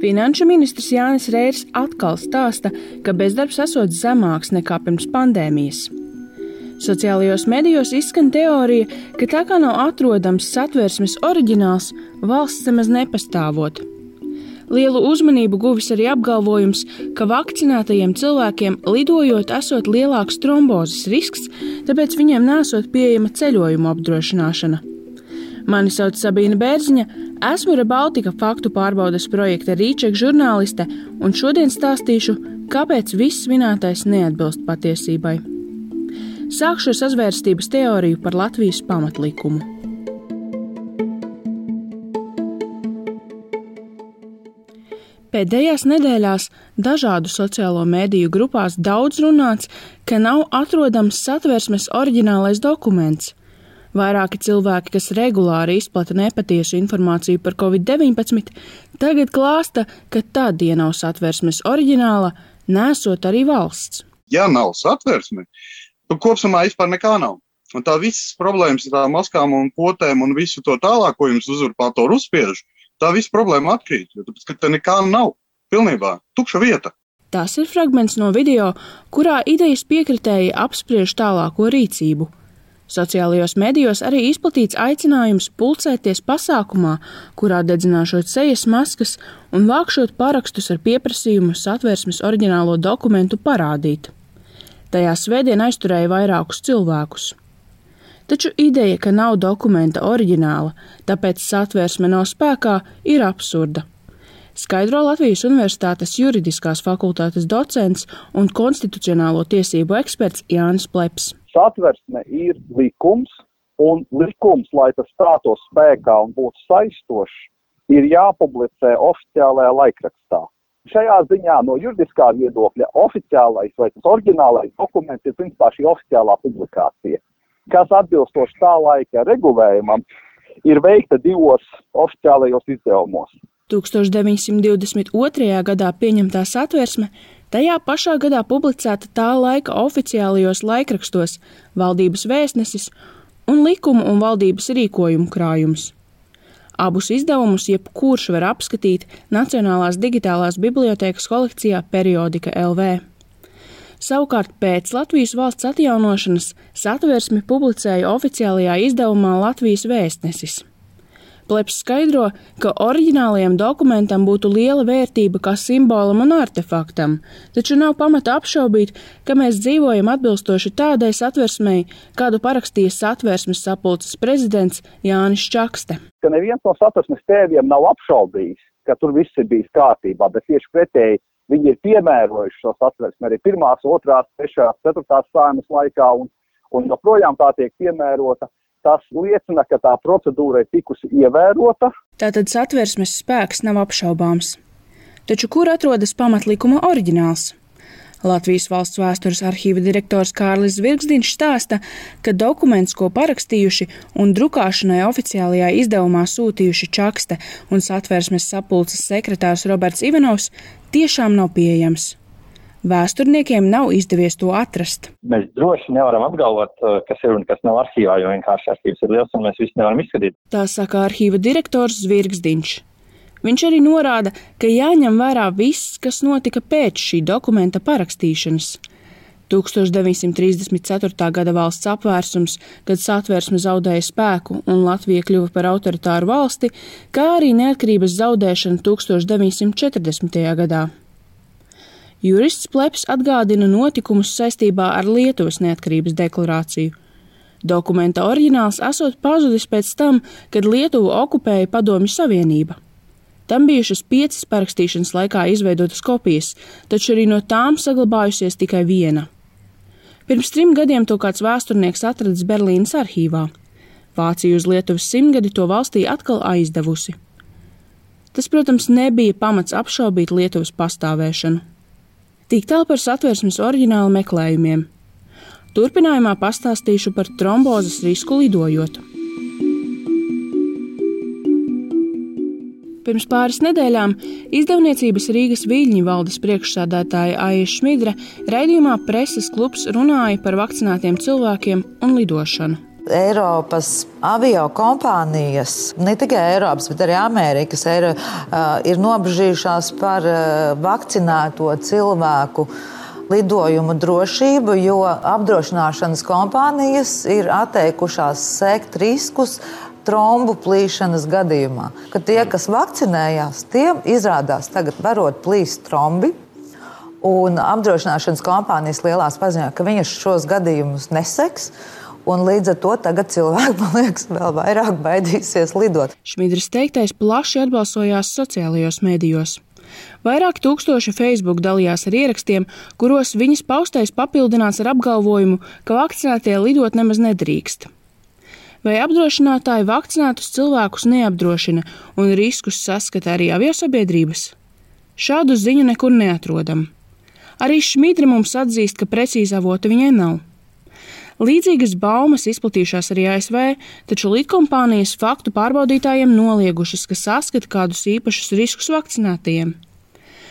Finanšu ministrs Jānis Reirs atkal stāsta, ka bezdarbs esot zemāks nekā pirms pandēmijas. Sociālajos medijos izskan teorija, ka tā kā nav atrodams satversmes oriģināls, valsts nemaz nepastāvot. Lielu uzmanību guvis arī apgalvojums, ka vakcinētajiem cilvēkiem lidojot esot lielāks trombozes risks, tāpēc viņiem nesot pieejama ceļojuma apdrošināšana. Mani sauc Sabīna Bērziņa, esmu Rebaltika faktu pārbaudas projekta Rīčeka žurnāliste, un šodien stāstīšu, kāpēc viss minētais neatbilst patiesībai. Sākšu ar sazvērstības teoriju par Latvijas pamatlikumu. Pēdējās nedēļās dažādu sociālo mediju grupās daudz runāts, ka nav atrodams satversmes oriģinālais dokuments, Vairāki cilvēki, kas regulāri izplata nepatiesu informāciju par covid-19, tagad klāsta, ka tā dienā satversmes oriģināla nesot arī valsts. Ja nav satversme, tad kopumā vispār nekā nav. Un tā visas problēmas ar tām maskām un potēm un visu to tālāk, ko jums uzurpātori uzspiež, tā visa problēma atkrīt. Jo tāpēc, ka te nekā nav. Pilnībā tukša vieta. Tas ir fragments no video, kurā idejas piekritēji apspriež tālāko rīcību. Sociālajos medijos arī izplatīts aicinājums pulcēties pasākumā, kurā dedzināšot sejas maskas un vākšot parakstus ar pieprasījumu satversmes oriģinālo dokumentu parādīt. Tajā svētdien aizturēja vairākus cilvēkus. Taču ideja, ka nav dokumenta oriģināla, tāpēc satversme nav spēkā, ir absurda skaidro Latvijas Universitātes juridiskās fakultātes docents un konstitucionālo tiesību eksperts Jānis Pleps. Satversme ir likums, un likums, lai tas stātos spēkā un būtu saistošs, ir jāpublicē oficiālajā laikrakstā. Šajā ziņā no juridiskā viedokļa oficiālais vai tas oriģinālais dokuments ir principā šī oficiālā publikācija, kas atbilstoši tā laika regulējumam ir veikta divos oficiālajos izdevumos 1922. gadā pieņemtā satversme, tajā pašā gadā publicēta tā laika oficiālajos laikrakstos valdības vēstnesis un likumu un valdības rīkojumu krājums. Abus izdevumus jebkurš var apskatīt Nacionālās digitālās bibliotēkas kolekcijā Periodika LV. Savukārt pēc Latvijas valsts atjaunošanas satversmi publicēja oficiālajā izdevumā Latvijas vēstnesis. Pleps skaidro, ka oriģinālajam dokumentam būtu liela vērtība kā simbolam un artefaktam, taču nav pamata apšaubīt, ka mēs dzīvojam atbilstoši tādai satversmei, kādu parakstīja satversmes sapulces prezidents Jānis Čakste. Ka neviens no satversmes tēviem nav apšaubījis, ka tur viss ir bijis kārtībā, bet tieši pretēji viņi ir piemērojuši šo satversmi arī pirmās, otrās, trešās, ceturtās sājumas laikā, un, un joprojām tā tiek piemērota tas liecina, ka tā procedūra ir tikusi ievērota. Tātad satversmes spēks nav apšaubāms. Taču kur atrodas pamatlikuma oriģināls? Latvijas valsts vēstures arhīva direktors Kārlis Zvirgsdiņš stāsta, ka dokuments, ko parakstījuši un drukāšanai oficiālajā izdevumā sūtījuši Čakste un satversmes sapulces sekretārs Roberts Ivanovs, tiešām nav pieejams. Vēsturniekiem nav izdevies to atrast. Mēs droši nevaram apgalvot, uh, kas ir un kas nav arhīvā, jo vienkārši arhīvs ir liels un mēs visu nevaram izskatīt. Tā saka arhīva direktors Zvirgsdiņš. Viņš arī norāda, ka jāņem vērā viss, kas notika pēc šī dokumenta parakstīšanas. 1934. gada valsts apvērsums, kad satversme zaudēja spēku un Latvija kļuva par autoritāru valsti, kā arī neatkarības zaudēšana 1940. gadā. Jurists Pleps atgādina notikumus saistībā ar Lietuvas neatkarības deklarāciju. Dokumenta oriģināls esot pazudis pēc tam, kad Lietuvu okupēja Padomju Savienība. Tam bijušas piecas parakstīšanas laikā izveidotas kopijas, taču arī no tām saglabājusies tikai viena. Pirms trim gadiem to kāds vēsturnieks atradis Berlīnas arhīvā. Vācija uz Lietuvas simtgadi to valstī atkal aizdevusi. Tas, protams, nebija pamats apšaubīt Lietuvas pastāvēšanu. Tik tālu par satversmes oriģinālu meklējumiem. Turpinājumā pastāstīšu par trombozes risku lidojot. Pirms pāris nedēļām izdevniecības Rīgas Viļņu valdes priekšsādātāja Aija Šmidra raidījumā Preses klubs runāja par vakcinētiem cilvēkiem un lidošanu. Eiropas avio kompānijas, ne tikai Eiropas, bet arī Amerikas, ir, ir nobežījušās par vakcinēto cilvēku lidojumu drošību, jo apdrošināšanas kompānijas ir atteikušās sekt riskus trombu plīšanas gadījumā. Kad tie, kas vakcinējās, tiem izrādās tagad varot plīst trombi. Un apdrošināšanas kompānijas lielās paziņoja, ka viņas šos gadījumus neseks. Un līdz ar to tagad cilvēki, man liekas, vēl vairāk baidīsies lidot. Šmidrs teiktais plaši atbalsojās sociālajos mēdījos. Vairāk tūkstoši Facebook dalījās ar ierakstiem, kuros viņas paustais papildināts ar apgalvojumu, ka vakcinētie lidot nemaz nedrīkst. Vai apdrošinātāji vakcinētus cilvēkus neapdrošina un riskus saskata arī aviosabiedrības? Šādu ziņu nekur neatrodam. Arī Šmidra mums atzīst, ka precīzi avota viņai nav. Līdzīgas baumas izplatījušās arī ASV, taču lidkompānijas faktu pārbaudītājiem noliegušas, ka saskata kādus īpašus riskus vakcinētajiem.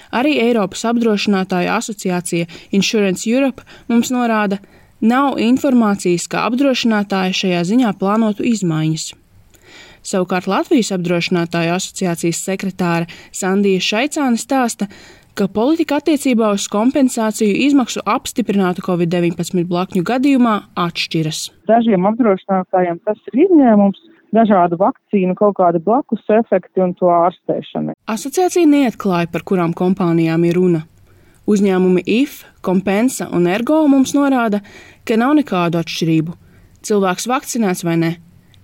Arī Eiropas apdrošinātāju asociācija Insurance Europe mums norāda, nav informācijas, ka apdrošinātāji šajā ziņā plānotu izmaiņas. Savukārt Latvijas apdrošinātāju asociācijas sekretāre Sandija Šaicāne stāsta, ka politika attiecībā uz kompensāciju izmaksu apstiprinātu Covid-19 blakņu gadījumā atšķiras. Dažiem apdrošinātājiem tas ir izņēmums, dažādu vakcīnu, kaut kādi blakus efekti un to ārstēšana. Asociācija neatklāja, par kurām kompānijām ir runa. Uzņēmumi IF, Kompensa un Ergo mums norāda, ka nav nekādu atšķirību. Cilvēks vakcinēts vai ne.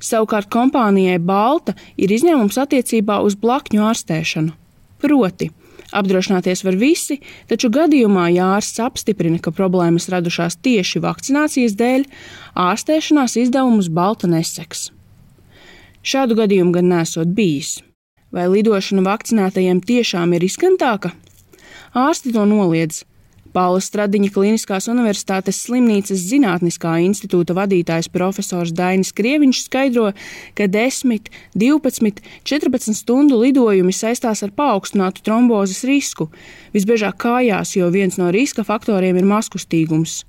Savukārt kompānijai Balta ir izņēmums attiecībā uz blakņu ārstēšanu. Proti, Apdrošināties var visi, taču gadījumā, ja ārsts apstiprina, ka problēmas radušās tieši vakcinācijas dēļ, ārstēšanās izdevumus balta neseks. Šādu gadījumu gan nesot bijis. Vai lidošana vakcinētajiem tiešām ir riskantāka? Ārsti to noliedz. Paula Stradiņa Kliniskās Universitātes slimnīcas zinātniskā institūta vadītājs profesors Dainis Krieviņš skaidro, ka 10, 12, 14 stundu lidojumi saistās ar paaugstinātu trombozes risku, visbiežāk kājās, jo viens no riska faktoriem ir maskustīgums.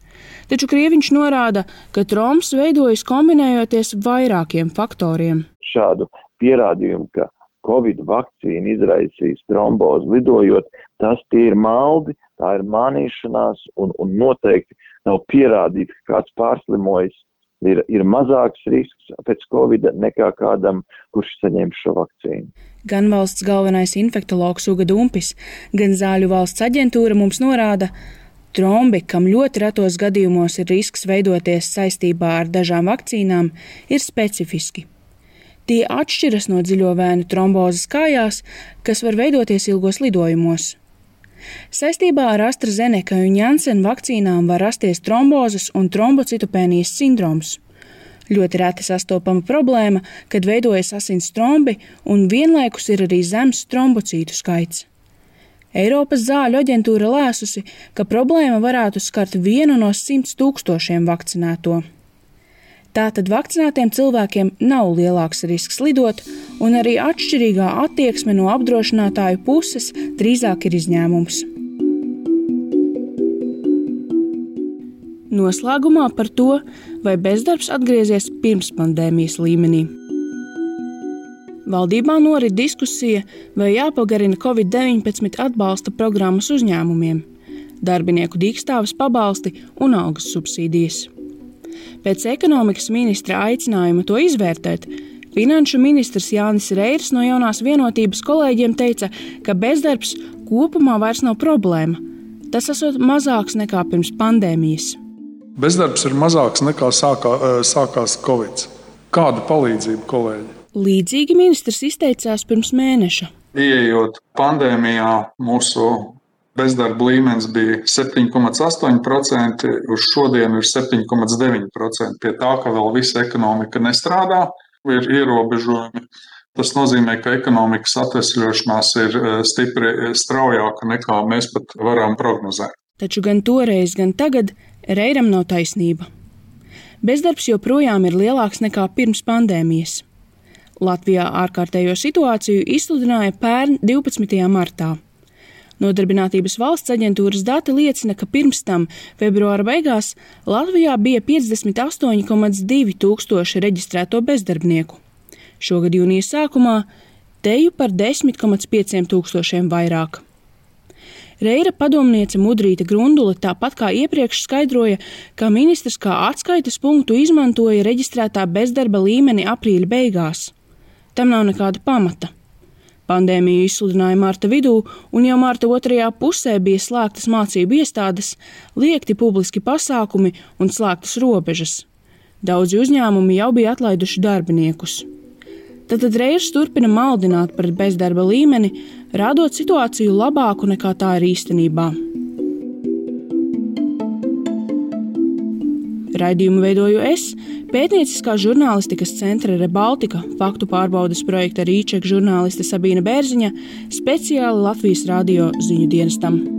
Taču Krieviņš norāda, ka trombs veidojas kombinējoties vairākiem faktoriem. Šādu pierādījumu, ka Covid vakcīna izraisīs trombozi lidojot, tas tie ir maldi, tā ir mānīšanās un, un noteikti nav pierādīts, ka kāds pārslimojis. Ir, ir mazāks risks pēc covid nekā kādam, kurš saņem šo vakcīnu. Gan valsts galvenais infektologs Uga Dumpis, gan Zāļu valsts aģentūra mums norāda, trombi, kam ļoti retos gadījumos ir risks veidoties saistībā ar dažām vakcīnām, ir specifiski. Tie atšķiras no dziļo vēnu trombozes kājās, kas var veidoties ilgos lidojumos. Saistībā ar AstraZeneca un Janssen vakcīnām var rasties trombozes un trombocitopēnijas sindroms. Ļoti reti sastopama problēma, kad veidojas asins trombi un vienlaikus ir arī zems trombocītu skaits. Eiropas zāļu aģentūra lēsusi, ka problēma varētu skart vienu no simts tūkstošiem vakcinēto. Tātad vakcinētiem cilvēkiem nav lielāks risks lidot, un arī atšķirīgā attieksme no apdrošinātāju puses drīzāk ir izņēmums. Noslēgumā par to, vai bezdarbs atgriezies pirms pandēmijas līmenī. Valdībā norit diskusija, vai jāpagarina Covid-19 atbalsta programmas uzņēmumiem, darbinieku dīkstāves pabalsti un algas subsīdijas. Pēc ekonomikas ministra aicinājuma to izvērtēt, Finanšu ministrs Jānis Reirs no jaunās vienotības kolēģiem teica, ka bezdarbs kopumā vairs nav problēma. Tas esot mazāks nekā pirms pandēmijas. Bezdarbs ir mazāks nekā sākā, sākās Covid. Kāda palīdzība, kolēģi? Līdzīgi ministrs izteicās pirms mēneša. Ieejot pandēmijā, mūsu bezdarba līmenis bija 7,8%, uz šodienu ir 7,9%. Pie tā, ka vēl visa ekonomika nestrādā, ir ierobežojumi. Tas nozīmē, ka ekonomikas atvesļošanās ir e, stipri straujāka nekā mēs pat varam prognozēt. Taču gan toreiz, gan tagad Reiram nav taisnība. Bezdarbs joprojām ir lielāks nekā pirms pandēmijas. Latvijā ārkārtējo situāciju izsludināja pērn 12. martā. Nodarbinātības valsts aģentūras dati liecina, ka pirms tam, februāra beigās, Latvijā bija 58,2 tūkstoši reģistrēto bezdarbnieku. Šogad jūnija sākumā teju par 10,5 tūkstošiem vairāk. Reira padomniece Mudrīta Grundula tāpat kā iepriekš skaidroja, ka ministrs kā atskaites punktu izmantoja reģistrētā bezdarba līmeni aprīļa beigās. Tam nav nekāda pamata. Pandēmiju izsludināja marta vidū, un jau marta otrajā pusē bija slēgtas mācību iestādes, liekti publiski pasākumi un slēgtas robežas. Daudzi uzņēmumi jau bija atlaiduši darbiniekus. Tad reizes turpina maldināt par bezdarba līmeni, radot situāciju labāku nekā tā ir īstenībā. Raidījumu veidoju es, pētnieciskā žurnālistikas centra Rebaltika, faktu pārbaudas projekta Rīčeka žurnāliste Sabīna Bērziņa, speciāli Latvijas radio ziņu dienestam.